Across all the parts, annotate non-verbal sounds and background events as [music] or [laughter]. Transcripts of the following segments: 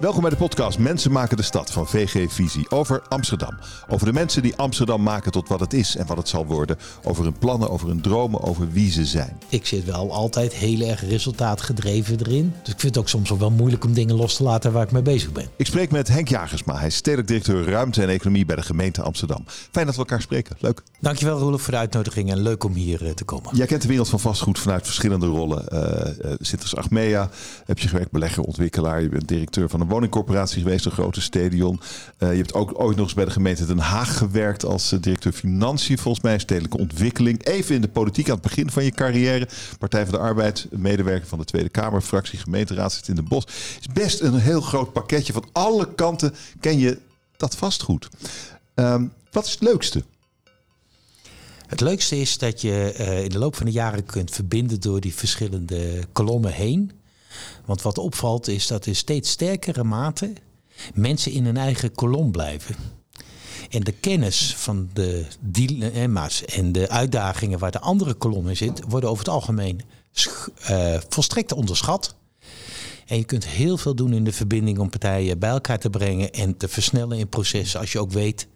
Welkom bij de podcast Mensen maken de stad van VG Visie over Amsterdam. Over de mensen die Amsterdam maken tot wat het is en wat het zal worden. Over hun plannen, over hun dromen, over wie ze zijn. Ik zit wel altijd heel erg resultaatgedreven erin. Dus ik vind het ook soms wel moeilijk om dingen los te laten waar ik mee bezig ben. Ik spreek met Henk Jagersma. Hij is stedelijk directeur ruimte en economie bij de gemeente Amsterdam. Fijn dat we elkaar spreken. Leuk. Dankjewel Roelof voor de uitnodiging en leuk om hier eh, te komen. Jij kent de wereld van vastgoed vanuit verschillende rollen. Uh, uh, Achmea heb je gewerkt, belegger, ontwikkelaar. Je bent directeur van woningcorporatie geweest, een grote stadion. Uh, je hebt ook ooit nog eens bij de gemeente Den Haag gewerkt als uh, directeur financiën, volgens mij, stedelijke ontwikkeling. Even in de politiek aan het begin van je carrière. Partij van de Arbeid, medewerker van de Tweede Kamer, fractie gemeenteraad zit in de Bos. is best een heel groot pakketje. Van alle kanten ken je dat vastgoed. Um, wat is het leukste? Het leukste is dat je uh, in de loop van de jaren kunt verbinden door die verschillende kolommen heen. Want wat opvalt is dat in steeds sterkere mate mensen in hun eigen kolom blijven. En de kennis van de dilemma's en de uitdagingen waar de andere kolom in zit, worden over het algemeen uh, volstrekt onderschat. En je kunt heel veel doen in de verbinding om partijen bij elkaar te brengen en te versnellen in processen als je ook weet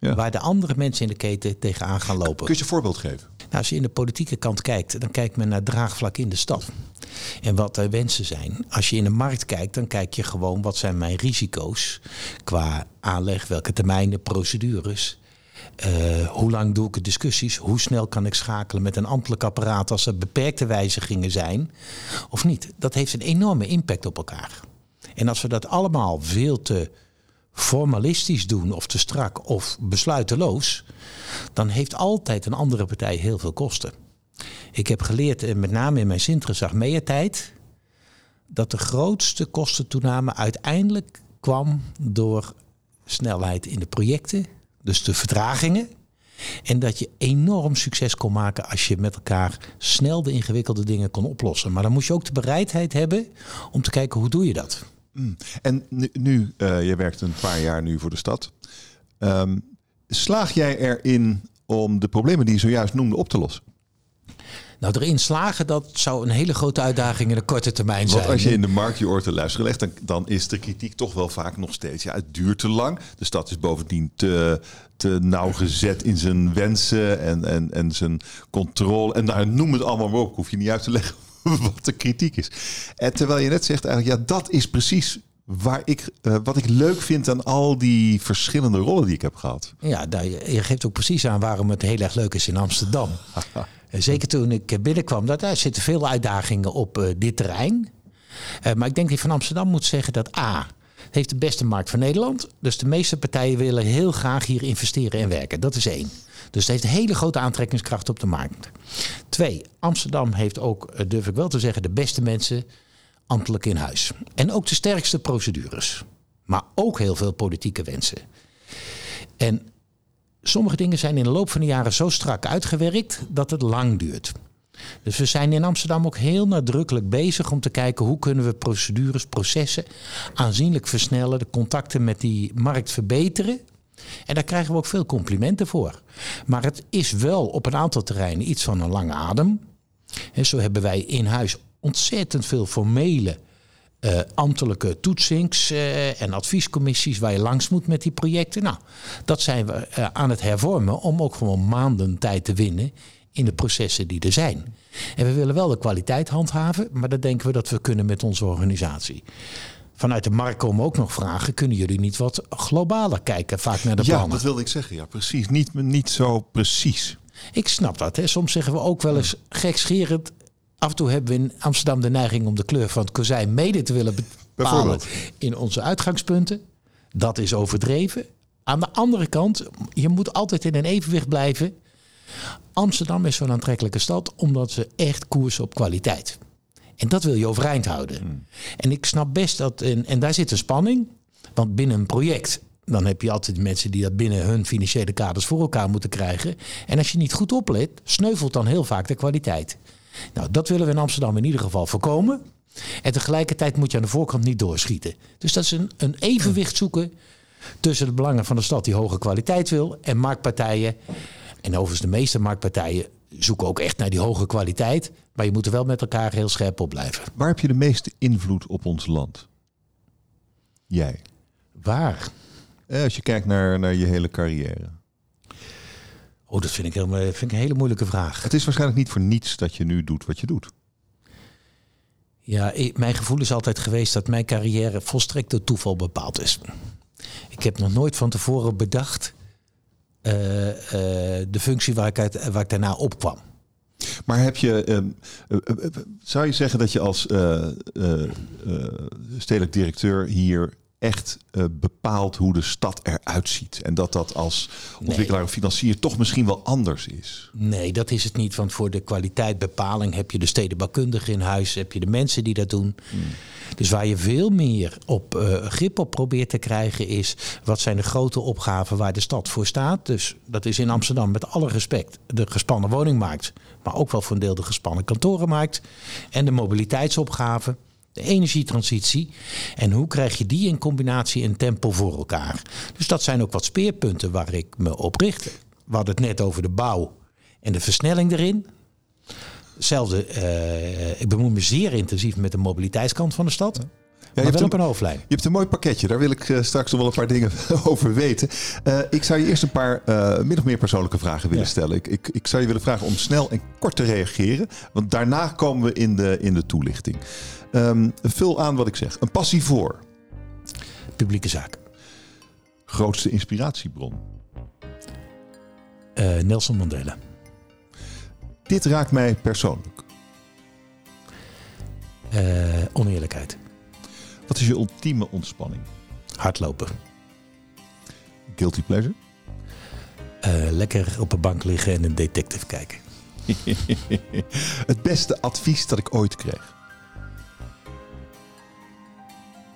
ja. waar de andere mensen in de keten tegenaan gaan lopen. Kun je een voorbeeld geven? Nou, als je in de politieke kant kijkt, dan kijkt men naar draagvlak in de stad. En wat de wensen zijn. Als je in de markt kijkt, dan kijk je gewoon wat zijn mijn risico's qua aanleg, welke termijnen, procedures. Uh, hoe lang doe ik discussies? Hoe snel kan ik schakelen met een ambtelijk apparaat als er beperkte wijzigingen zijn? Of niet? Dat heeft een enorme impact op elkaar. En als we dat allemaal veel te formalistisch doen of te strak of besluiteloos, dan heeft altijd een andere partij heel veel kosten. Ik heb geleerd, eh, met name in mijn Sintra tijd, dat de grootste kostentoename uiteindelijk kwam door snelheid in de projecten, dus de vertragingen. En dat je enorm succes kon maken als je met elkaar snel de ingewikkelde dingen kon oplossen. Maar dan moest je ook de bereidheid hebben om te kijken hoe doe je dat. Mm. En nu, nu uh, je werkt een paar jaar nu voor de stad. Um, slaag jij erin om de problemen die je zojuist noemde op te lossen? Nou, erin slagen, dat zou een hele grote uitdaging in de korte termijn zijn. Want als je in de markt je oor te luisteren legt, dan, dan is de kritiek toch wel vaak nog steeds... ja, het duurt te lang. De stad is bovendien te, te nauwgezet in zijn wensen en, en, en zijn controle. En nou, noem het allemaal maar op, hoef je niet uit te leggen [laughs] wat de kritiek is. En terwijl je net zegt eigenlijk, ja, dat is precies waar ik, uh, wat ik leuk vind aan al die verschillende rollen die ik heb gehad. Ja, daar, je geeft ook precies aan waarom het heel erg leuk is in Amsterdam. [laughs] Zeker toen ik binnenkwam, dat, daar zitten veel uitdagingen op uh, dit terrein. Uh, maar ik denk dat je van Amsterdam moet zeggen dat A, het heeft de beste markt van Nederland. Dus de meeste partijen willen heel graag hier investeren en werken. Dat is één. Dus het heeft een hele grote aantrekkingskracht op de markt. Twee, Amsterdam heeft ook, eh, durf ik wel te zeggen, de beste mensen ambtelijk in huis. En ook de sterkste procedures. Maar ook heel veel politieke wensen. En sommige dingen zijn in de loop van de jaren zo strak uitgewerkt dat het lang duurt. Dus we zijn in Amsterdam ook heel nadrukkelijk bezig om te kijken hoe kunnen we procedures, processen aanzienlijk versnellen, de contacten met die markt verbeteren. En daar krijgen we ook veel complimenten voor. Maar het is wel op een aantal terreinen iets van een lange adem. En zo hebben wij in huis ontzettend veel formele uh, ambtelijke toetsings- uh, en adviescommissies waar je langs moet met die projecten. Nou, dat zijn we uh, aan het hervormen om ook gewoon maanden tijd te winnen in de processen die er zijn. En we willen wel de kwaliteit handhaven, maar dat denken we dat we kunnen met onze organisatie. Vanuit de markt komen ook nog vragen. Kunnen jullie niet wat globaler kijken, vaak naar de plannen? Ja, dat wilde ik zeggen. Ja, precies. Niet, niet zo precies. Ik snap dat. Hè. Soms zeggen we ook wel eens gekscherend. Af en toe hebben we in Amsterdam de neiging om de kleur van het kozijn mede te willen bepalen in onze uitgangspunten. Dat is overdreven. Aan de andere kant, je moet altijd in een evenwicht blijven. Amsterdam is zo'n aantrekkelijke stad omdat ze echt koersen op kwaliteit. En dat wil je overeind houden. Hmm. En ik snap best dat, en, en daar zit een spanning. Want binnen een project dan heb je altijd mensen die dat binnen hun financiële kaders voor elkaar moeten krijgen. En als je niet goed oplet, sneuvelt dan heel vaak de kwaliteit. Nou, dat willen we in Amsterdam in ieder geval voorkomen. En tegelijkertijd moet je aan de voorkant niet doorschieten. Dus dat is een, een evenwicht zoeken tussen de belangen van de stad die hoge kwaliteit wil en marktpartijen. En overigens de meeste marktpartijen zoeken ook echt naar die hoge kwaliteit. Maar je moet er wel met elkaar heel scherp op blijven. Waar heb je de meeste invloed op ons land? jij? Waar? Eh, als je kijkt naar, naar je hele carrière. Oh, dat vind ik, helemaal, vind ik een hele moeilijke vraag. Het is waarschijnlijk niet voor niets dat je nu doet wat je doet. Ja, ik- mijn gevoel is altijd geweest dat mijn carrière volstrekt door toeval bepaald is. Ik heb nog nooit van tevoren bedacht eh, eh, de functie waar ik, uit, waar ik daarna opkwam. Maar heb je, ehm, eh, eh, eh, zou je zeggen dat je als stedelijk directeur hier echt eh, bepaalt hoe de stad eruit ziet? En dat dat als ontwikkelaar of financier toch misschien wel anders is? Nee, dat is het niet. Want voor de kwaliteitbepaling heb je de stedenbouwkundige in huis, heb je de mensen die dat doen. Dus waar je veel meer op eh, grip op probeert te krijgen is wat zijn de grote opgaven waar de stad voor staat. Dus dat is in Amsterdam met alle respect de gespannen woningmarkt, maar ook wel voor een deel de gespannen kantorenmarkt en de mobiliteitsopgaven. De energietransitie. En hoe krijg je die in combinatie en tempo voor elkaar? Dus dat zijn ook wat speerpunten waar ik me op richt. We hadden het net over de bouw en de versnelling erin. Hetzelfde, eh, ik bemoei me zeer intensief met de mobiliteitskant van de stad. Je maar hebt wel op een- hoofdlijn. Je hebt een mooi pakketje, daar wil ik eh, straks nog wel een paar dingen [laughs] over weten. Eh, ik zou je eerst een paar eh, min of meer persoonlijke vragen willen Ja. stellen. Ik, ik, ik zou je willen vragen om snel en kort te reageren, want daarna komen we in de, in de toelichting. Ehm, vul aan wat ik zeg. Een passie voor. Publieke zaak. Grootste inspiratiebron. Nelson Mandela. Dit raakt mij persoonlijk. Eh, oneerlijkheid. Wat is je ultieme ontspanning? Hardlopen. Guilty pleasure? Eh, lekker op een bank liggen en een detective kijken. [laughs] Het beste advies dat ik ooit kreeg.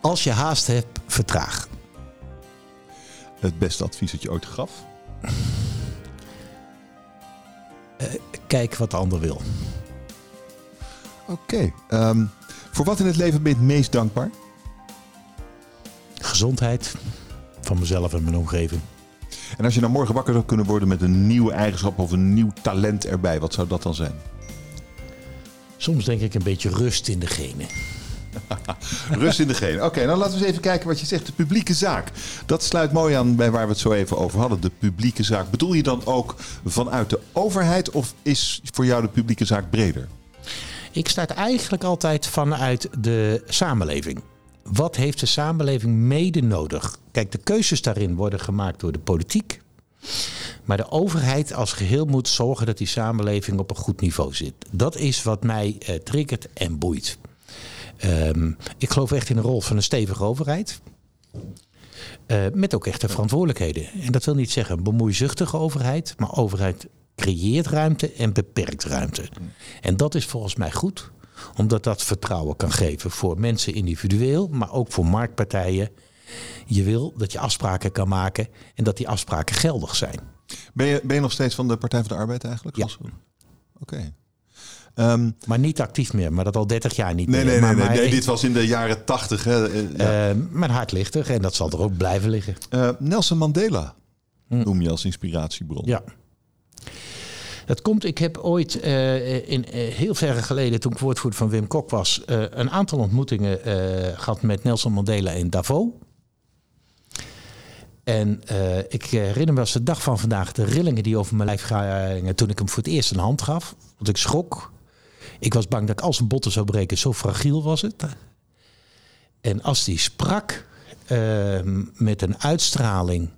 Als je haast hebt, vertraag. Het beste advies dat je ooit gaf. Kijk wat de ander wil. Oké. ehm, voor wat in het leven ben je het meest dankbaar? Gezondheid van mezelf en mijn omgeving. En als je nou morgen wakker zou kunnen worden met een nieuwe eigenschap of een nieuw talent erbij, wat zou dat dan zijn? Soms denk ik een beetje rust in de genen. [laughs] Rust in de genen. Oké, nou laten we eens even kijken wat je zegt. De publieke zaak. Dat sluit mooi aan bij waar we het zo even over hadden. De publieke zaak. Bedoel je dan ook vanuit de overheid of is voor jou de publieke zaak breder? Ik start eigenlijk altijd vanuit de samenleving. Wat heeft de samenleving mede nodig? Kijk, de keuzes daarin worden gemaakt door de politiek. Maar de overheid als geheel moet zorgen dat die samenleving op een goed niveau zit. Dat is wat mij eh, triggert en boeit. Ehm, ik geloof echt in de rol van een stevige overheid. Eh, met ook echte verantwoordelijkheden. En dat wil niet zeggen een bemoeizuchtige overheid, maar overheid creëert ruimte en beperkt ruimte. En dat is volgens mij goed, omdat dat vertrouwen kan geven voor mensen individueel, maar ook voor marktpartijen. Je wil dat je afspraken kan maken en dat die afspraken geldig zijn. Ben je, ben je nog steeds van de Partij van de Arbeid eigenlijk? Ja. Oké. Ehm, Maar niet actief meer, maar dat al 30 jaar niet nee, meer. nee, nee, maar, nee, maar nee. ik- Dit was in de jaren tachtig. hè. Eh, ja. eh, mijn hart ligt er en dat zal er ook blijven liggen. Eh, Nelson Mandela noem je als inspiratiebron. Hm. Ja. Dat komt, ik heb ooit eh, in, eh, heel ver geleden, toen ik woordvoerder van Wim Kok was, eh, een aantal ontmoetingen eh, gehad met Nelson Mandela in Davos. En ik herinner me als de dag van vandaag de rillingen die over mijn lijf gingen toen ik hem voor het eerst een hand gaf. Want ik schrok. Ik was bang dat ik al zijn botten zou breken, zo fragiel was het. En als die sprak met een uitstraling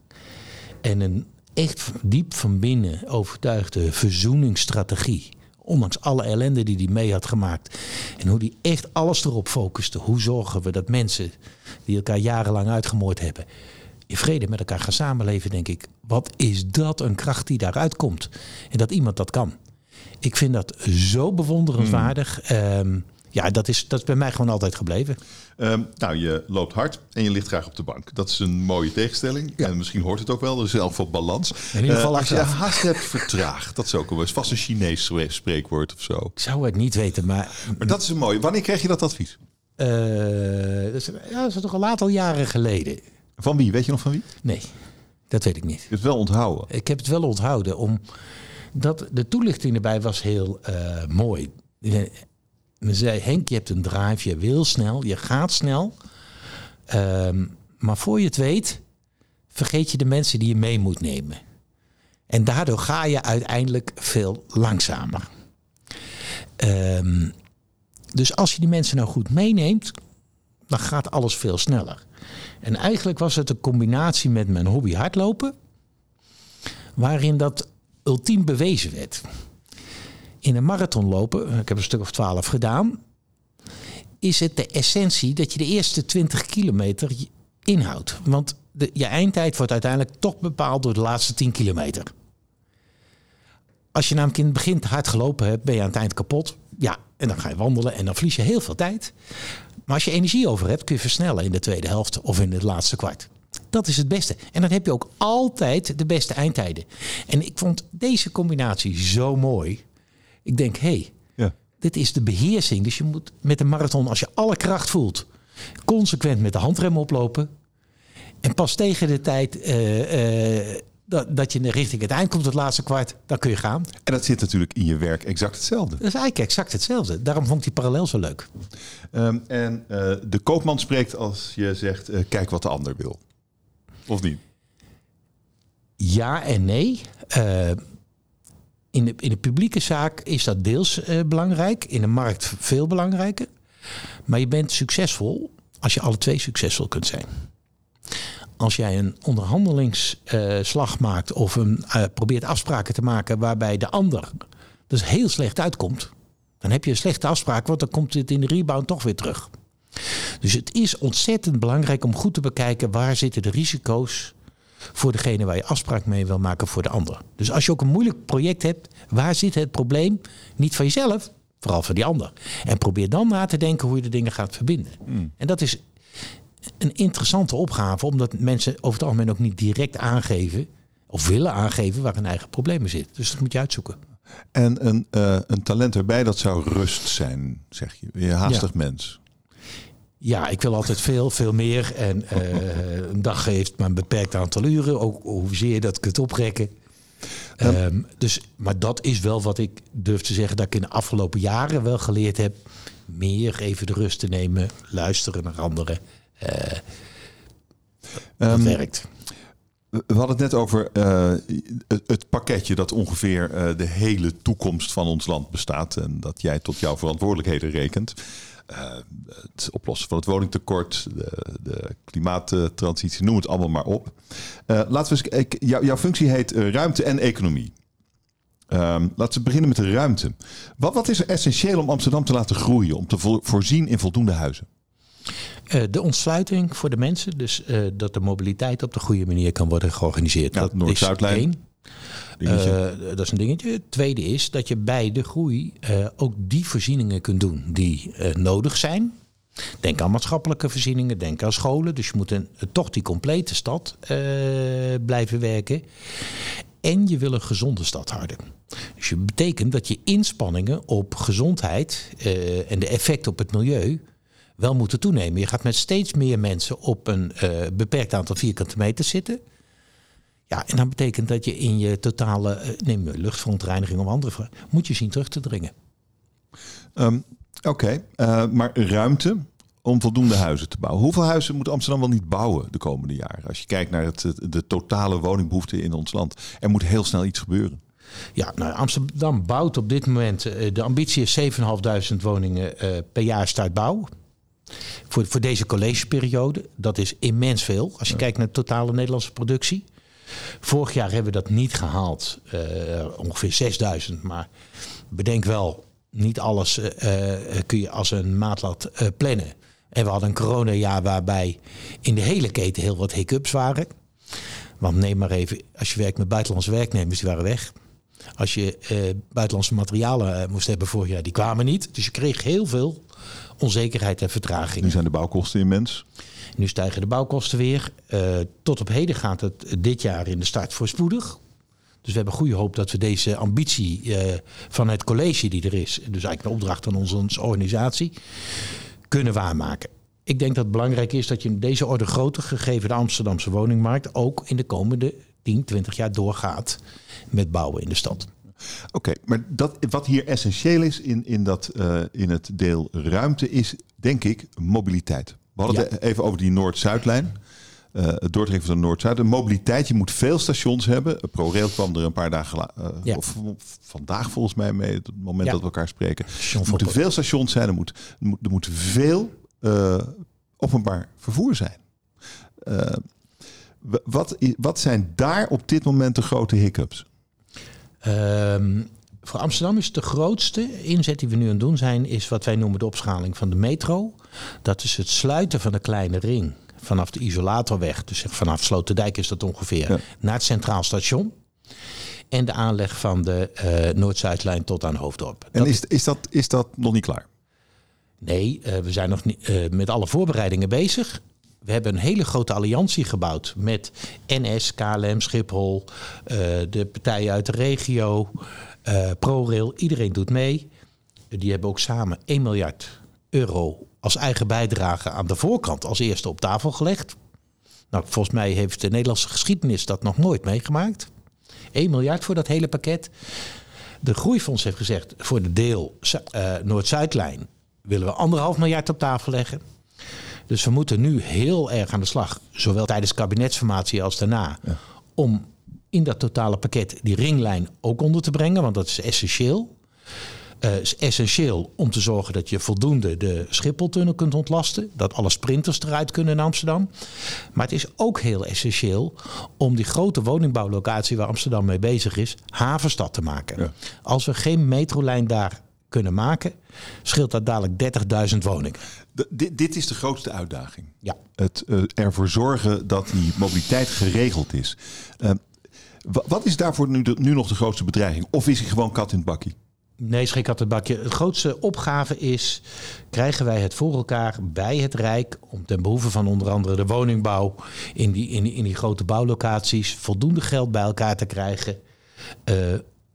en een echt diep van binnen overtuigde verzoeningsstrategie. Ondanks alle ellende die hij mee had gemaakt. En hoe hij echt alles erop focuste. Hoe zorgen we dat mensen die elkaar jarenlang uitgemoord hebben. in vrede met elkaar gaan samenleven, denk ik. Wat is dat een kracht die daaruit komt? En dat iemand dat kan. Ik vind dat zo bewonderenswaardig. Ehm, ja, dat is, dat is bij mij gewoon altijd gebleven. Ehm, nou, je loopt hard en je ligt graag op de bank. Dat is een mooie tegenstelling. En misschien hoort het ook wel. Er is balans. In ieder geval Eh, als je haast hebt, vertraag. Dat is ook wel eens vast een Chinees spre- spreekwoord of zo. Ik zou het niet weten, maar Maar dat is een mooie. Wanneer kreeg je dat advies? eh, dat, is, ja, dat is toch een aantal jaren geleden. Van wie? Weet je nog van wie? Nee, dat weet ik niet. Je hebt het wel onthouden. Ik heb het wel onthouden, omdat de toelichting erbij was heel eh, mooi. Men zei, Henk, je hebt een drive, je wil snel, je gaat snel. Ehm, Maar voor je het weet, vergeet je de mensen die je mee moet nemen. En daardoor ga je uiteindelijk veel langzamer. Ehm, dus als je die mensen nou goed meeneemt, dan gaat alles veel sneller. En eigenlijk was het een combinatie met mijn hobby hardlopen, waarin dat ultiem bewezen werd. In een marathon lopen, ik heb een stuk of twaalf gedaan, is het de essentie dat je de eerste 20 kilometer inhoudt. Want de, je eindtijd wordt uiteindelijk toch bepaald door de laatste 10 kilometer. Als je namelijk in het begin hard gelopen hebt, ben je aan het eind kapot. Ja, en dan ga je wandelen en dan verlies je heel veel tijd. Maar als je energie over hebt, kun je versnellen in de tweede helft of in het laatste kwart. Dat is het beste. En dan heb je ook altijd de beste eindtijden. En ik vond deze combinatie zo mooi. Ik denk, hé, hey, ja. dit is de beheersing. Dus je moet met een marathon, als je alle kracht voelt, consequent met de handrem oplopen. En pas tegen de tijd uh, uh, dat, dat je richting het eind komt, het laatste kwart, dan kun je gaan. En dat zit natuurlijk in je werk exact hetzelfde. Dat is eigenlijk exact hetzelfde. Daarom vond ik die parallel zo leuk. Um, en uh, de koopman spreekt als je zegt, kijk wat de ander wil. Of niet? Ja en nee. In, de, in de publieke zaak is dat deels belangrijk. In de markt veel belangrijker. Maar je bent succesvol als je alle twee succesvol kunt zijn als jij een onderhandelingsslag maakt of een, uh, probeert afspraken te maken waarbij de ander dus heel slecht uitkomt, dan heb je een slechte afspraak, want dan komt het in de rebound toch weer terug. Dus het is ontzettend belangrijk om goed te bekijken waar zitten de risico's voor degene waar je afspraak mee wil maken voor de ander. Dus als je ook een moeilijk project hebt, waar zit het probleem? Niet van jezelf, vooral van die ander. En probeer dan na te denken hoe je de dingen gaat verbinden. Hmm. En dat is een interessante opgave, omdat mensen over het algemeen ook niet direct aangeven of willen aangeven waar hun eigen problemen zitten. Dus dat moet je uitzoeken. En een, uh, een talent erbij, dat zou rust zijn, zeg je. Je haastig mens. Ja, ik wil altijd veel, veel meer. En uh, [laughs] een dag heeft maar een beperkt aantal uren, ook hoezeer je dat kunt oprekken. Um, dus, maar dat is wel wat ik durf te zeggen dat ik in de afgelopen jaren wel geleerd heb. Meer even de rust te nemen, luisteren naar anderen. Uh, dat um, werkt. We hadden het net over uh, het, het, pakketje dat ongeveer uh, de hele toekomst van ons land bestaat. En dat jij tot jouw verantwoordelijkheden rekent. Uh, het oplossen van het woningtekort, de, de klimaattransitie, noem het allemaal maar op. laten we eens, jou, jouw functie heet ruimte en economie. Um, laten we beginnen met de ruimte. Wat, wat is er essentieel om Amsterdam te laten groeien, om te vo voorzien in voldoende huizen? Uh, de ontsluiting voor de mensen, dus uh, dat de mobiliteit op de goede manier kan worden georganiseerd. Ja, dat Noord-Zuidlijn. Uh, dat is een dingetje. Het tweede is dat je bij de groei ook die voorzieningen kunt doen die nodig zijn. Denk aan maatschappelijke voorzieningen, denk aan scholen. Dus je moet toch die complete stad blijven werken. En je wil een gezonde stad houden. Dus je betekent dat je inspanningen op gezondheid en de effect op het milieu wel moeten toenemen. Je gaat met steeds meer mensen op een beperkt aantal vierkante meter zitten. Ja, en dat betekent dat je in je totale uh, neem luchtverontreiniging of andere moet je zien terug te dringen. Um, Oké, okay. uh, maar ruimte om voldoende huizen te bouwen. Hoeveel huizen moet Amsterdam wel niet bouwen de komende jaren? Als je kijkt naar het, de totale woningbehoefte in ons land. Er moet heel snel iets gebeuren. Ja, nou, Amsterdam bouwt op dit moment, de ambitie is 7.500 woningen per jaar start bouw. Voor, voor deze collegeperiode, dat is immens veel. Als je kijkt naar de totale Nederlandse productie. Vorig jaar hebben we dat niet gehaald, uh, ongeveer 6000. Maar bedenk wel, niet alles uh, kun je als een maatlat plannen. En we hadden een coronajaar waarbij in de hele keten heel wat hiccups waren. Want neem maar even, als je werkt met buitenlandse werknemers, die waren weg. Als je buitenlandse materialen moest hebben vorig jaar, die kwamen niet. Dus je kreeg heel veel onzekerheid en vertraging. Nu zijn de bouwkosten immens. Nu stijgen de bouwkosten weer. Uh, tot op heden gaat het dit jaar in de start voorspoedig. Dus we hebben goede hoop dat we deze ambitie uh, van het college die er is, dus eigenlijk een opdracht van onze organisatie, kunnen waarmaken. Ik denk dat het belangrijk is dat je in deze orde groter, gegeven de Amsterdamse woningmarkt, ook in de komende 10, 20 jaar doorgaat met bouwen in de stad. Oké, maar dat, wat hier essentieel is in, in, dat, uh, in het deel ruimte is, denk ik, mobiliteit. We hadden ja. het even over die Noord-Zuidlijn. uh, het doortrekken van de Noord-Zuid. De mobiliteit, je moet veel stations hebben. ProRail kwam er een paar dagen uh, of vandaag volgens mij mee, het moment dat we elkaar spreken. Er moeten veel stations zijn, er moet, er moet veel openbaar vervoer zijn. Wat, wat zijn daar op dit moment de grote hiccups? Ehm, voor Amsterdam is de grootste inzet die we nu aan het doen zijn, is wat wij noemen de opschaling van de metro. Dat is het sluiten van de kleine ring vanaf de isolatorweg, dus vanaf Sloterdijk is dat ongeveer, naar het Centraal Station. En de aanleg van de uh, Noord-Zuidlijn tot aan Hoofddorp. En is, is, dat, is dat nog niet klaar? Nee, uh, we zijn nog niet, uh, met alle voorbereidingen bezig. We hebben een hele grote alliantie gebouwd met NS, KLM, Schiphol, de partijen uit de regio, ProRail. Iedereen doet mee. Die hebben ook samen 1 miljard euro als eigen bijdrage aan de voorkant als eerste op tafel gelegd. Nou, volgens mij heeft de Nederlandse geschiedenis dat nog nooit meegemaakt. 1 miljard voor dat hele pakket. De Groeifonds heeft gezegd voor de deel uh, Noord-Zuidlijn willen we anderhalf miljard op tafel leggen. Dus we moeten nu heel erg aan de slag, zowel tijdens kabinetsformatie als daarna, om in dat totale pakket die ringlijn ook onder te brengen, want dat is essentieel. Uh, is essentieel om te zorgen dat je voldoende de Schipholtunnel kunt ontlasten. Dat alle sprinters eruit kunnen in Amsterdam. Maar het is ook heel essentieel om die grote woningbouwlocatie waar Amsterdam mee bezig is, havenstad te maken. Als we geen metrolijn daar kunnen maken, scheelt dat dadelijk 30.000 woningen. dit, dit, is de grootste uitdaging. Ja. Het uh, ervoor zorgen dat die mobiliteit geregeld is. Uh, wat is daarvoor nu, nu nog de grootste bedreiging? Of is hij gewoon kat in het bakkie? Nee, schrik had het bakje. De grootste opgave is: krijgen wij het voor elkaar bij het Rijk om ten behoeve van onder andere de woningbouw in die, in die, in die grote bouwlocaties voldoende geld bij elkaar te krijgen uh,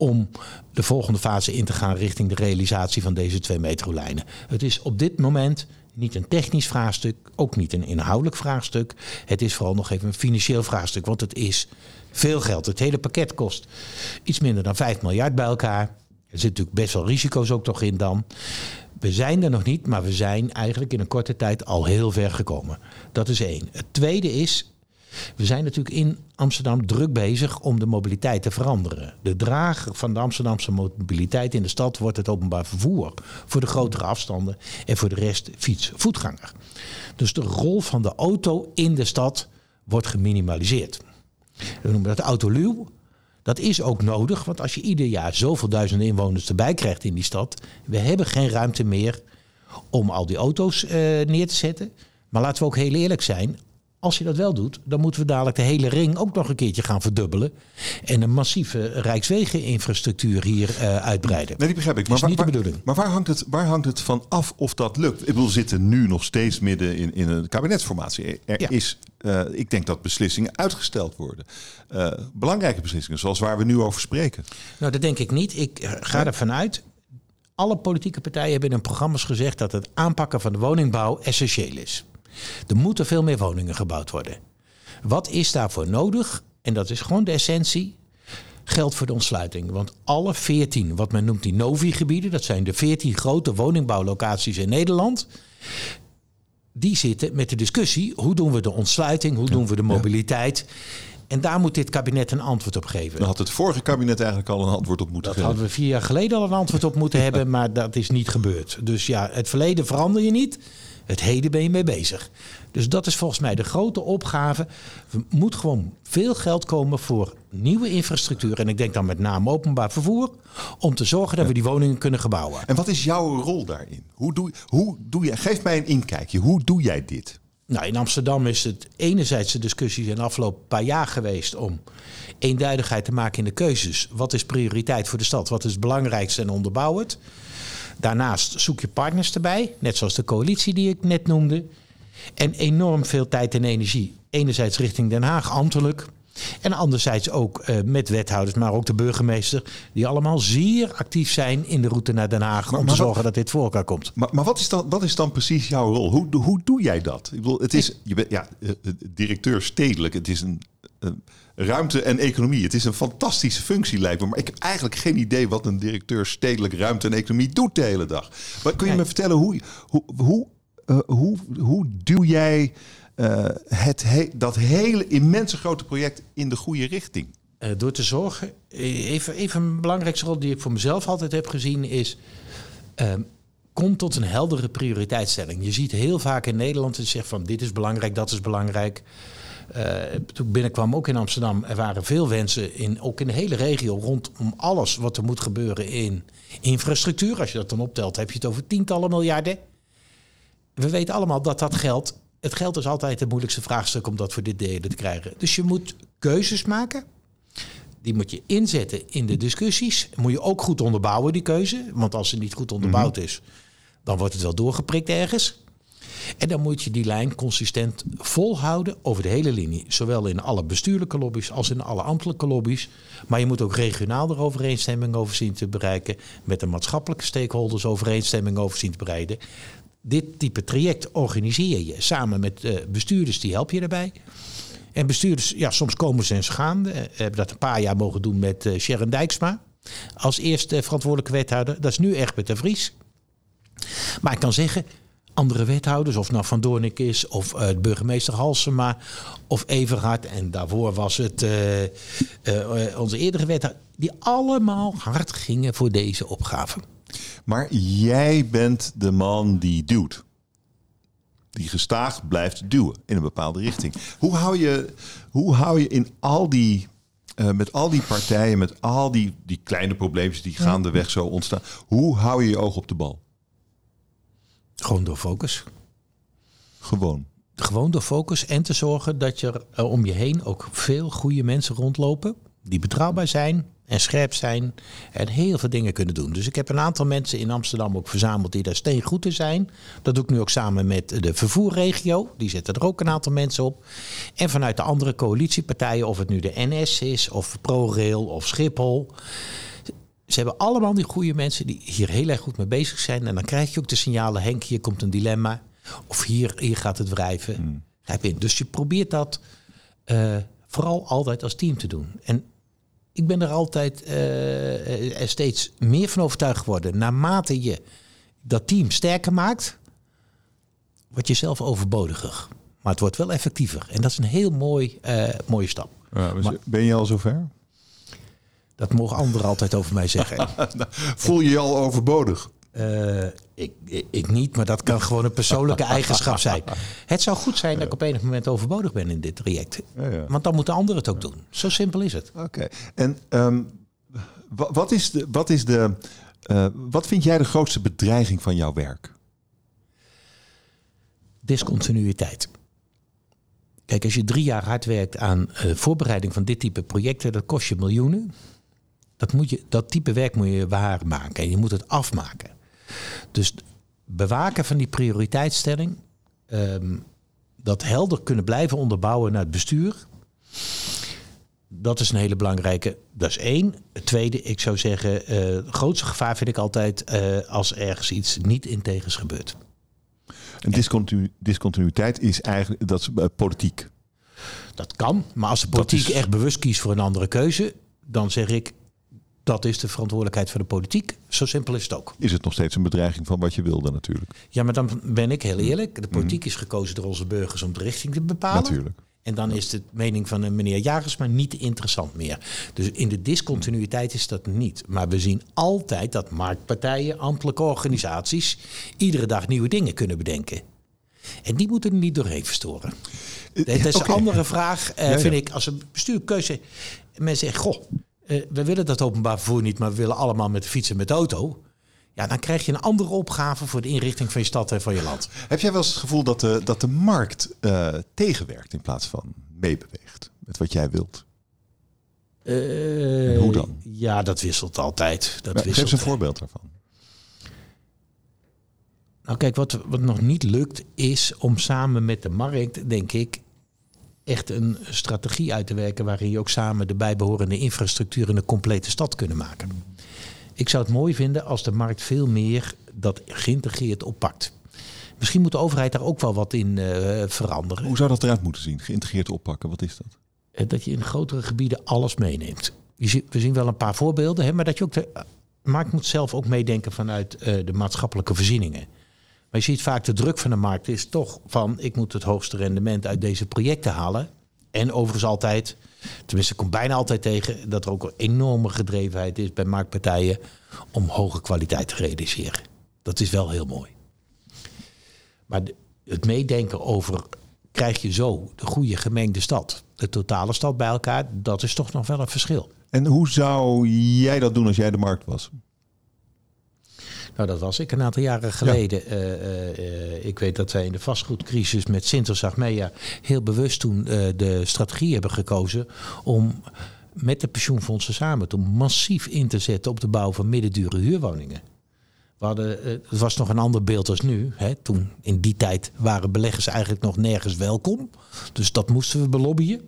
om de volgende fase in te gaan richting de realisatie van deze twee metrolijnen. Het is op dit moment niet een technisch vraagstuk, ook niet een inhoudelijk vraagstuk. Het is vooral nog even een financieel vraagstuk, want het is veel geld. Het hele pakket kost iets minder dan 5 miljard bij elkaar. Er zitten natuurlijk best wel risico's ook toch in dan. We zijn er nog niet, maar we zijn eigenlijk in een korte tijd al heel ver gekomen. Dat is één. Het tweede is, we zijn natuurlijk in Amsterdam druk bezig om de mobiliteit te veranderen. De drager van de Amsterdamse mobiliteit in de stad wordt het openbaar vervoer. Voor de grotere afstanden en voor de rest fiets, voetganger. Dus de rol van de auto in de stad wordt geminimaliseerd. We noemen dat autoluw. Dat is ook nodig, want als je ieder jaar zoveel duizenden inwoners erbij krijgt in die stad, we hebben geen ruimte meer om al die auto's uh, neer te zetten. Maar laten we ook heel eerlijk zijn. Als je dat wel doet, dan moeten we dadelijk de hele ring ook nog een keertje gaan verdubbelen. En een massieve Rijkswegeninfrastructuur hier uh, uitbreiden. Nee, die begrijp ik. Maar, waar, niet de bedoeling. maar waar, hangt het, waar hangt het van af of dat lukt? Ik bedoel, we zitten nu nog steeds midden in, in een kabinetsformatie. Er is, uh, ik denk dat beslissingen uitgesteld worden. Uh, belangrijke beslissingen, zoals waar we nu over spreken. Nou, dat denk ik niet. Ik ga ervan uit alle politieke partijen hebben in programma's gezegd dat het aanpakken van de woningbouw essentieel is. Er moeten veel meer woningen gebouwd worden. Wat is daarvoor nodig? En dat is gewoon de essentie. Geld voor de ontsluiting. Want alle 14, wat men noemt die Novi-gebieden, dat zijn de 14 grote woningbouwlocaties in Nederland. Die zitten met de discussie: hoe doen we de ontsluiting, hoe doen we de mobiliteit? En daar moet dit kabinet een antwoord op geven. Dan had het vorige kabinet eigenlijk al een antwoord op moeten dat geven. Dat hadden we vier jaar geleden al een antwoord op moeten [laughs] hebben, maar dat is niet gebeurd. Dus ja, het verleden verander je niet. Het heden ben je mee bezig. Dus dat is volgens mij de grote opgave. Er moet gewoon veel geld komen voor nieuwe infrastructuur. En ik denk dan met name openbaar vervoer. Om te zorgen dat we die woningen kunnen gebouwen. En wat is jouw rol daarin? Hoe doe, hoe doe je, geef mij een inkijkje. Hoe doe jij dit? Nou, in Amsterdam is het enerzijds de discussie in de afgelopen paar jaar geweest om eenduidigheid te maken in de keuzes. Wat is prioriteit voor de stad? Wat is het belangrijkste en onderbouw het? Daarnaast zoek je partners erbij, net zoals de coalitie die ik net noemde. En enorm veel tijd en energie. Enerzijds richting Den Haag, ambtelijk. En anderzijds ook uh, met wethouders, maar ook de burgemeester. Die allemaal zeer actief zijn in de route naar Den Haag. om te zorgen dat dit voor elkaar komt. Maar, maar wat, is dan, wat is dan precies jouw rol? Hoe, hoe doe jij dat? Ik bedoel, het is, je bent ja, eh, eh, directeur stedelijk. Het is een ruimte en economie. Het is een fantastische functie, lijkt me. Maar ik heb eigenlijk geen idee wat een directeur stedelijk ruimte en economie doet de hele dag. Maar kun je me vertellen hoe, hoe, hoe, uh, hoe, hoe duw jij uh, het he dat hele immense grote project in de goede richting? Uh, door te zorgen, even, even een belangrijkste rol die ik voor mezelf altijd heb gezien is. Uh, kom tot een heldere prioriteitsstelling. Je ziet heel vaak in Nederland dat je zegt van dit is belangrijk, dat is belangrijk. Uh, toen ik binnenkwam, ook in Amsterdam, er waren veel wensen, in, ook in de hele regio, rondom alles wat er moet gebeuren in infrastructuur. Als je dat dan optelt, heb je het over tientallen miljarden. We weten allemaal dat dat geld, het geld is altijd het moeilijkste vraagstuk om dat voor dit delen te krijgen. Dus je moet keuzes maken. Die moet je inzetten in de discussies. Moet je ook goed onderbouwen, die keuze. Want als ze niet goed onderbouwd is, dan wordt het wel doorgeprikt ergens. En dan moet je die lijn consistent volhouden over de hele linie. Zowel in alle bestuurlijke lobby's als in alle ambtelijke lobby's. Maar je moet ook regionaal er overeenstemming over zien te bereiken. Met de maatschappelijke stakeholders overeenstemming over zien te bereiden. Dit type traject organiseer je samen met uh, bestuurders, die help je daarbij. En bestuurders, ja, soms komen ze en gaan. We hebben dat een paar jaar mogen doen met uh, Sharon Dijksma. Als eerste verantwoordelijke wethouder. Dat is nu echt met de Vries. Maar ik kan zeggen, andere wethouders, of nou Van Doornik is, of uh, burgemeester Halsema, of Everhard, en daarvoor was het uh, uh, onze eerdere wethouder, die allemaal hard gingen voor deze opgave. Maar jij bent de man die duwt. Die gestaag blijft duwen in een bepaalde richting. Hoe hou je, hoe hou je in al die met al die partijen, met al die, die kleine probleempjes die gaandeweg zo ontstaan. Hoe hou je je oog op de bal? Gewoon door focus. Gewoon. Gewoon door focus en te zorgen dat je er om je heen ook veel goede mensen rondlopen. Die betrouwbaar zijn en scherp zijn en heel veel dingen kunnen doen. Dus ik heb een aantal mensen in Amsterdam ook verzameld die daar steengoed in zijn. Dat doe ik nu ook samen met de vervoerregio. Die zetten er ook een aantal mensen op. En vanuit de andere coalitiepartijen, of het nu de NS is, of ProRail of Schiphol. Ze hebben allemaal die goede mensen die hier heel erg goed mee bezig zijn. En dan krijg je ook de signalen: Henk, hier komt een dilemma. Of hier, hier gaat het wrijven. Hmm. Dus je probeert dat uh, vooral altijd als team te doen. En ik ben er altijd uh, steeds meer van overtuigd geworden. Naarmate je dat team sterker maakt, wordt je zelf overbodiger. Maar het wordt wel effectiever. En dat is een heel mooi, uh, mooie stap. Ja, maar, ben je al zover? Dat mogen anderen altijd over mij zeggen. [laughs] Voel je je al overbodig? Uh, ik, ik, niet, maar dat kan gewoon een persoonlijke eigenschap zijn. Het zou goed zijn dat ik op enig moment overbodig ben in dit traject. Ja, ja. Want dan moeten anderen het ook doen. Zo simpel is het. Oké. En um, wat is de. Wat, is de uh, wat vind jij de grootste bedreiging van jouw werk? Discontinuïteit. Kijk, als je drie jaar hard werkt aan uh, voorbereiding van dit type projecten, dat kost je miljoenen. Dat, moet je, dat type werk moet je waarmaken en je moet het afmaken. Dus bewaken van die prioriteitsstelling, um, dat helder kunnen blijven onderbouwen naar het bestuur. Dat is een hele belangrijke. Dat is één. Het tweede, ik zou zeggen, uh, het grootste gevaar vind ik altijd uh, als ergens iets niet integens gebeurt. En discontinu discontinuïteit is eigenlijk dat is, uh, politiek. Dat kan, maar als de politiek is... echt bewust kiest voor een andere keuze, dan zeg ik dat is de verantwoordelijkheid van de politiek. Zo simpel is het ook. Is het nog steeds een bedreiging van wat je wilde natuurlijk? Ja, maar dan ben ik heel eerlijk. De politiek mm. is gekozen door onze burgers om de richting te bepalen. Natuurlijk. En dan is de mening van een meneer Jagers maar niet interessant meer. Dus in de discontinuïteit is dat niet. Maar we zien altijd dat marktpartijen, ambtelijke organisaties... iedere dag nieuwe dingen kunnen bedenken. En die moeten er niet doorheen verstoren. Dat is okay. een andere vraag, uh, ja, vind ik. Als een bestuurkeuze... Mensen zeggen, goh, uh, we willen dat openbaar vervoer niet, maar we willen allemaal met de fiets en met de auto. Ja, dan krijg je een andere opgave voor de inrichting van je stad en van je land. Heb jij wel eens het gevoel dat de, dat de markt uh, tegenwerkt in plaats van meebeweegt met wat jij wilt? Uh, hoe dan? Ja, dat wisselt altijd. Dat maar, wisselt. Geef eens een voorbeeld daarvan. Nou kijk, wat, wat nog niet lukt is om samen met de markt, denk ik, echt een strategie uit te werken waarin je ook samen de bijbehorende infrastructuur in een complete stad kunnen maken. Ik zou het mooi vinden als de markt veel meer dat geïntegreerd oppakt. Misschien moet de overheid daar ook wel wat in uh, veranderen. Hoe zou dat eruit moeten zien? Geïntegreerd oppakken, wat is dat? Uh, dat je in grotere gebieden alles meeneemt. Zie, we zien wel een paar voorbeelden, hè, maar dat je ook de markt moet zelf ook meedenken vanuit uh, de maatschappelijke voorzieningen. Maar je ziet vaak de druk van de markt is toch van ik moet het hoogste rendement uit deze projecten halen. En overigens altijd, tenminste komt bijna altijd tegen, dat er ook een enorme gedrevenheid is bij marktpartijen om hoge kwaliteit te realiseren. Dat is wel heel mooi. Maar het meedenken over krijg je zo de goede gemengde stad, de totale stad bij elkaar, dat is toch nog wel een verschil. En hoe zou jij dat doen als jij de markt was? Nou, dat was ik een aantal jaren geleden. Eh, eh, eh, ik weet dat wij in de vastgoedcrisis met Sinter Achmea heel bewust toen de strategie hebben gekozen om met de pensioenfondsen samen toen massief in te zetten op de bouw van middendure huurwoningen. We hadden, het was nog een ander beeld als nu. Hè. Toen, in die tijd waren beleggers eigenlijk nog nergens welkom. Dus dat moesten we belobbyen.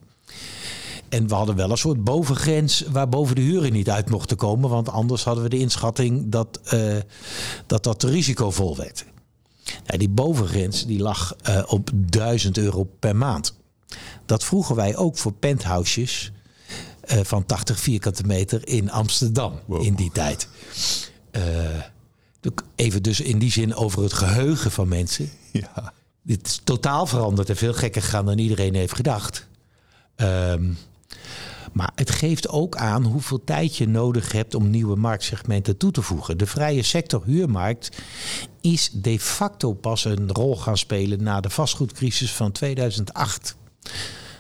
En we hadden wel een soort bovengrens waarboven de huren niet uit mochten komen. Want anders hadden we de inschatting dat uh, dat, dat risicovol werd. Nou, die bovengrens die lag uh, op 1000 euro per maand. Dat vroegen wij ook voor penthouses uh, van 80 vierkante meter in Amsterdam wow. in die tijd. even dus in die zin over het geheugen van mensen. Ja. Dit is totaal veranderd en veel gekker gegaan dan iedereen heeft gedacht. Um, maar het geeft ook aan hoeveel tijd je nodig hebt om nieuwe marktsegmenten toe te voegen. De vrije sector huurmarkt is de facto pas een rol gaan spelen na de vastgoedcrisis van 2008.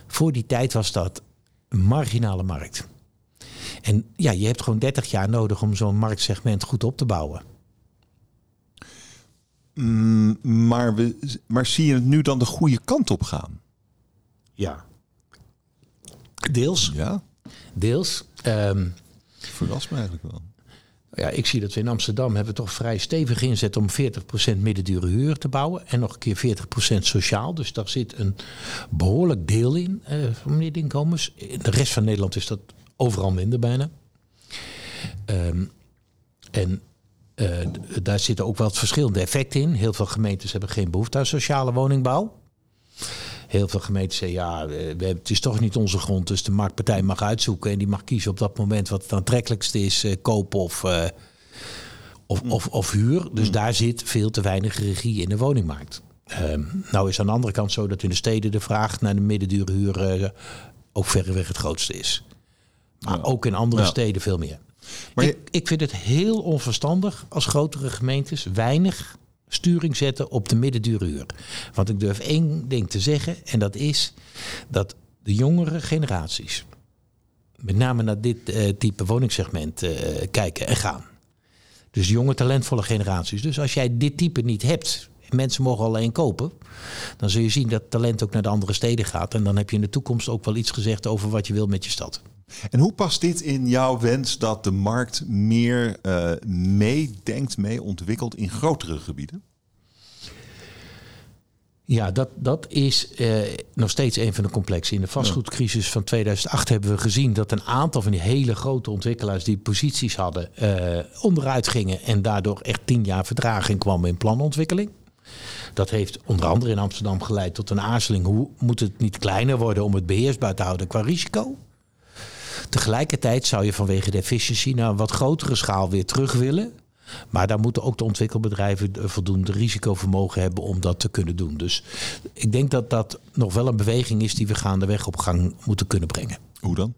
Voor die tijd was dat een marginale markt. En ja, je hebt gewoon 30 jaar nodig om zo'n marktsegment goed op te bouwen. Mm, maar, we, maar zie je het nu dan de goede kant op gaan? Ja, Deels. Ja. Deels. Um, Verrast me eigenlijk wel. Ja, ik zie dat we in Amsterdam hebben toch vrij stevig inzet om 40% middendure huur te bouwen. En nog een keer 40% sociaal. Dus daar zit een behoorlijk deel in uh, van middeninkomens. In de rest van Nederland is dat overal minder bijna. Um, en uh, daar zitten ook wel verschillende effecten in. Heel veel gemeentes hebben geen behoefte aan sociale woningbouw heel veel gemeenten zeggen, ja, we, het is toch niet onze grond, dus de marktpartij mag uitzoeken en die mag kiezen op dat moment wat het aantrekkelijkste is, uh, koop of, uh, of, of, of, huur. Dus mm. daar zit veel te weinig regie in de woningmarkt. Um, nou is aan de andere kant zo dat in de steden de vraag naar de middendure huur uh, ook verreweg het grootste is. Maar ook in andere steden veel meer. Maar ik, ik vind het heel onverstandig als grotere gemeentes weinig sturing zetten op de middendure huur. Want ik durf één ding te zeggen en dat is dat de jongere generaties met name naar dit uh, type woningsegment uh, kijken en gaan. Dus jonge talentvolle generaties. Dus als jij dit type niet hebt, mensen mogen alleen kopen, dan zul je zien dat talent ook naar de andere steden gaat. En dan heb je in de toekomst ook wel iets gezegd over wat je wil met je stad. En hoe past dit in jouw wens dat de markt meer uh, meedenkt, mee ontwikkelt in grotere gebieden? Ja, dat, dat is eh, nog steeds een van de complexen. In de vastgoedcrisis van 2008 hebben we gezien dat een aantal van die hele grote ontwikkelaars die posities hadden, eh, onderuit gingen en daardoor echt tien jaar vertraging kwam in planontwikkeling. Dat heeft onder andere in Amsterdam geleid tot een aarzeling. Hoe moet het niet kleiner worden om het beheersbaar te houden qua risico? Tegelijkertijd zou je vanwege de efficiëntie naar een wat grotere schaal weer terug willen. Maar daar moeten ook de ontwikkelbedrijven voldoende risicovermogen hebben om dat te kunnen doen. Dus ik denk dat dat nog wel een beweging is die we gaandeweg op gang moeten kunnen brengen. Hoe dan?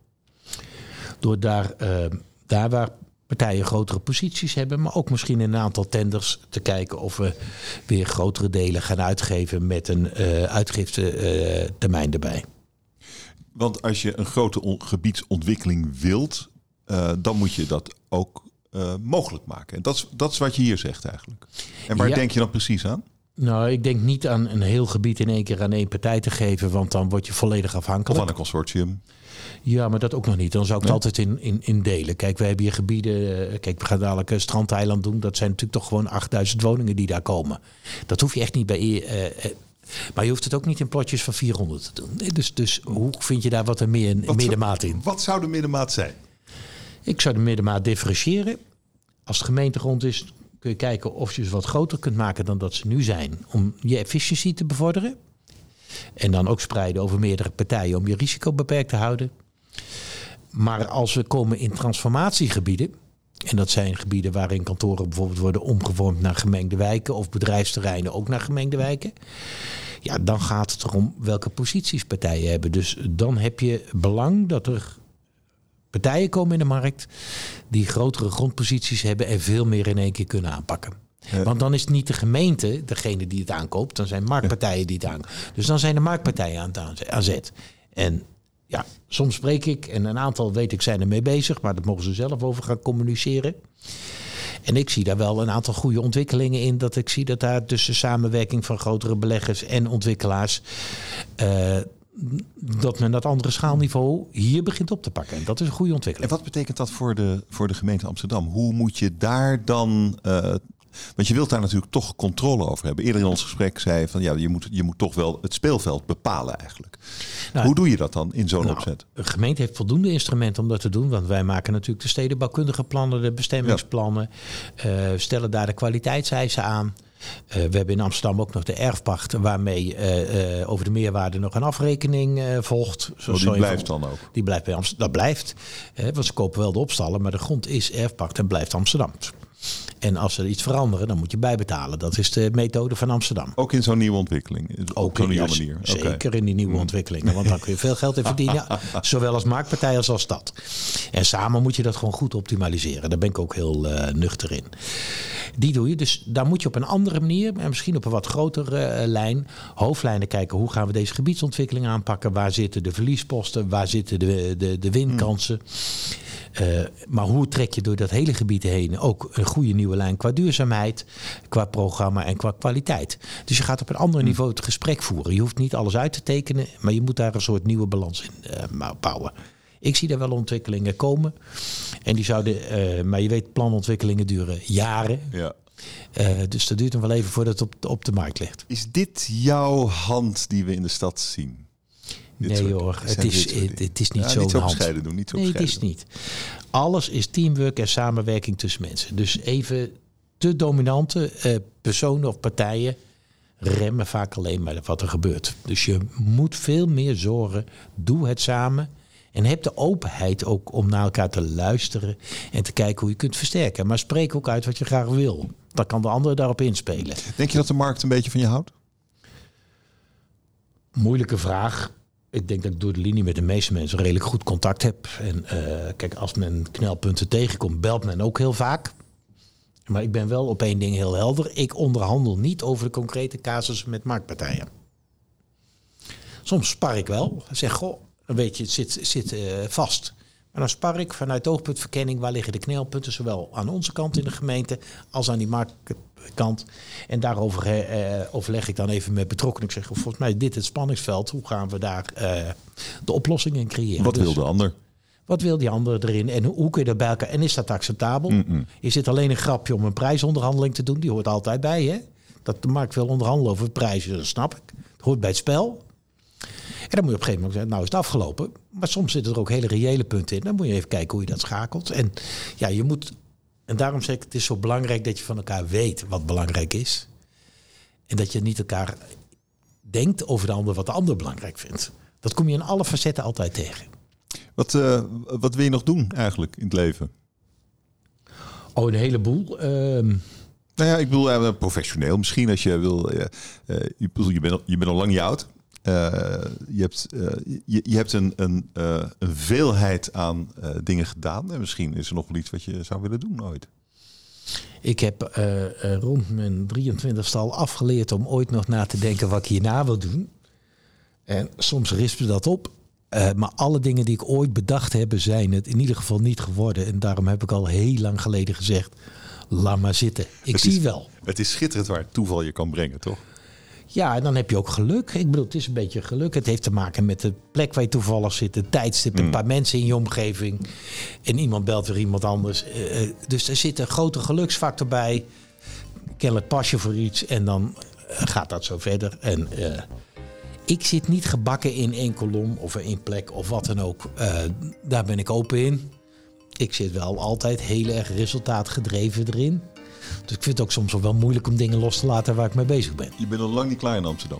Door daar, uh, daar waar partijen grotere posities hebben, maar ook misschien in een aantal tenders te kijken of we weer grotere delen gaan uitgeven met een uh, uitgiftetermijn uh, erbij. Want als je een grote gebiedsontwikkeling wilt, uh, dan moet je dat ook uh, mogelijk maken. En dat is, dat is wat je hier zegt eigenlijk. En waar denk je dan precies aan? Nou, ik denk niet aan een heel gebied in één keer aan één partij te geven, want dan word je volledig afhankelijk. Of aan een consortium. Ja, maar dat ook nog niet. Dan zou ik het altijd in, in, in delen. Kijk, we hebben hier gebieden. Eh, kijk, we gaan dadelijk een strandeiland doen. Dat zijn natuurlijk toch gewoon 8000 woningen die daar komen. Dat hoef je echt niet bij. Uh, maar je hoeft het ook niet in plotjes van 400 te doen. Dus, dus hoe vind je daar wat een meer, middenmaat in? Wat zou de middenmaat zijn? Ik zou de middenmaat differentiëren. Als het gemeentegrond is, kun je kijken of je ze wat groter kunt maken dan dat ze nu zijn. Om je efficiëntie te bevorderen. En dan ook spreiden over meerdere partijen om je risico beperkt te houden. Maar als we komen in transformatiegebieden, En dat zijn gebieden waarin kantoren bijvoorbeeld worden omgevormd naar gemengde wijken of bedrijfsterreinen ook naar gemengde wijken. Ja, dan gaat het erom welke posities partijen hebben. Dus dan heb je belang dat er partijen komen in de markt die grotere grondposities hebben en veel meer in één keer kunnen aanpakken. Want dan is het niet de gemeente degene die het aankoopt, dan zijn marktpartijen die het aankopen. Dus dan zijn de marktpartijen aan het aan zet. En ja, soms spreek ik en een aantal weet ik zijn ermee bezig, maar dat mogen ze zelf over gaan communiceren. En ik zie daar wel een aantal goede ontwikkelingen in. Dat ik zie dat daar tussen samenwerking van grotere beleggers en ontwikkelaars. Uh, dat men dat andere schaalniveau hier begint op te pakken. En dat is een goede ontwikkeling. En wat betekent dat voor de, voor de gemeente Amsterdam? Hoe moet je daar dan uh, want je wilt daar natuurlijk toch controle over hebben. Eerder in ons gesprek zei je van ja, je moet, je moet toch wel het speelveld bepalen eigenlijk. Nou, Hoe doe je dat dan in zo'n nou, opzet? De gemeente heeft voldoende instrumenten om dat te doen. Want wij maken natuurlijk de stedenbouwkundige plannen, de bestemmingsplannen. Ja. Uh, stellen daar de kwaliteitseisen aan. Uh, we hebben in Amsterdam ook nog de erfpacht, waarmee uh, uh, over de meerwaarde nog een afrekening volgt. Zo oh, die blijft dan ook? Die blijft bij Amsterdam. Dat blijft. want ze kopen wel de opstallen, maar de grond is erfpacht en blijft Amsterdam. En als er iets veranderen, dan moet je bijbetalen. Dat is de methode van Amsterdam. Ook in zo'n nieuwe ontwikkeling? Ook in nieuwe manier? Zeker in die nieuwe mm. ontwikkelingen. Want dan kun je veel geld in verdienen. [laughs] zowel als marktpartij als als stad. En samen moet je dat gewoon goed optimaliseren. Daar ben ik ook heel uh, nuchter in. Die doe je. Dus daar moet je op een andere manier, en misschien op een wat grotere uh, lijn, hoofdlijnen kijken. Hoe gaan we deze gebiedsontwikkeling aanpakken? Waar zitten de verliesposten? Waar zitten de, de, de winkansen? Mm. Uh, maar hoe trek je door dat hele gebied heen ook een goede nieuwe lijn qua duurzaamheid, qua programma en qua kwaliteit? Dus je gaat op een ander hm. niveau het gesprek voeren. Je hoeft niet alles uit te tekenen, maar je moet daar een soort nieuwe balans in uh, bouwen. Ik zie daar wel ontwikkelingen komen. En die zouden, uh, maar je weet, planontwikkelingen duren jaren. Ja. Uh, dus dat duurt nog wel even voordat het op, op de markt ligt. Is dit jouw hand die we in de stad zien? Nee hoor, het is, het, is niet ja, zo Niet zo bescheiden doen, niet zo Nee, het is niet. Alles is teamwork en samenwerking tussen mensen. Dus even te dominante uh, personen of partijen remmen vaak alleen maar wat er gebeurt. Dus je moet veel meer zorgen. Doe het samen. En heb de openheid ook om naar elkaar te luisteren en te kijken hoe je kunt versterken. Maar spreek ook uit wat je graag wil. Dan kan de ander daarop inspelen. Denk je dat de markt een beetje van je houdt? Moeilijke vraag ik denk dat ik door de linie met de meeste mensen redelijk goed contact heb. En uh, kijk, als men knelpunten tegenkomt, belt men ook heel vaak. Maar ik ben wel op één ding heel helder. Ik onderhandel niet over de concrete casussen met marktpartijen. Soms spar ik wel. Zeg, goh, dan weet je, het zit, zit uh, vast. Maar dan spar ik vanuit oogpuntverkenning waar liggen de knelpunten, zowel aan onze kant in de gemeente als aan die marktkant. En daarover eh, overleg ik dan even met betrokkenen. Ik zeg, volgens mij is dit het spanningsveld. Hoe gaan we daar eh, de oplossing in creëren? Wat wil dus de ander? Wat wil die ander erin? En hoe, kun je dat bij elkaar? En is dat acceptabel? Is het alleen een grapje om een prijsonderhandeling te doen? Die hoort altijd bij, hè? Dat de markt wil onderhandelen over prijzen, dat snap ik. Het hoort bij het spel. En dan moet je op een gegeven moment zeggen, nou is het afgelopen. Maar soms zitten er ook hele reële punten in. Dan moet je even kijken hoe je dat schakelt. En ja, je moet. En daarom zeg ik, het is zo belangrijk dat je van elkaar weet wat belangrijk is. En dat je niet elkaar denkt over de ander wat de ander belangrijk vindt. Dat kom je in alle facetten altijd tegen. Wat, uh, wat wil je nog doen eigenlijk in het leven? Oh, een heleboel. Uh, nou ja, ik bedoel uh, professioneel misschien als je wil. Uh, je, bent, je bent al lang niet oud. Uh, je, hebt, uh, je, je, hebt een, een, uh, een veelheid aan dingen gedaan. En misschien is er nog wel iets wat je zou willen doen ooit. Ik heb rond mijn 23ste al afgeleerd om ooit nog na te denken wat ik hierna wil doen. En soms rispen dat op. maar alle dingen die ik ooit bedacht heb, zijn het in ieder geval niet geworden. En daarom heb ik al heel lang geleden gezegd, laat maar zitten. Ik zie wel. Het is schitterend waar toeval je kan brengen, toch? Ja, en dan heb je ook geluk. Ik bedoel, het is een beetje geluk. Het heeft te maken met de plek waar je toevallig zit, de tijdstip, een mm. paar mensen in je omgeving. En iemand belt weer iemand anders. Eh, eh, dus er zit een grote geluksfactor bij. Kennelijk pas je voor iets en dan eh, gaat dat zo verder. En ik zit niet gebakken in één kolom of in één plek of wat dan ook. daar ben ik open in. Ik zit wel altijd heel erg resultaatgedreven erin. Dus ik vind het ook soms wel moeilijk om dingen los te laten waar ik mee bezig ben. Je bent al lang niet klaar in Amsterdam.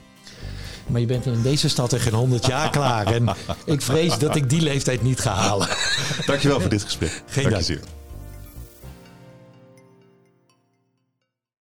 Maar je bent in deze stad er geen 100 jaar klaar. En ik vrees dat ik die leeftijd niet ga halen. [laughs] Dankjewel voor dit gesprek. Geen dank.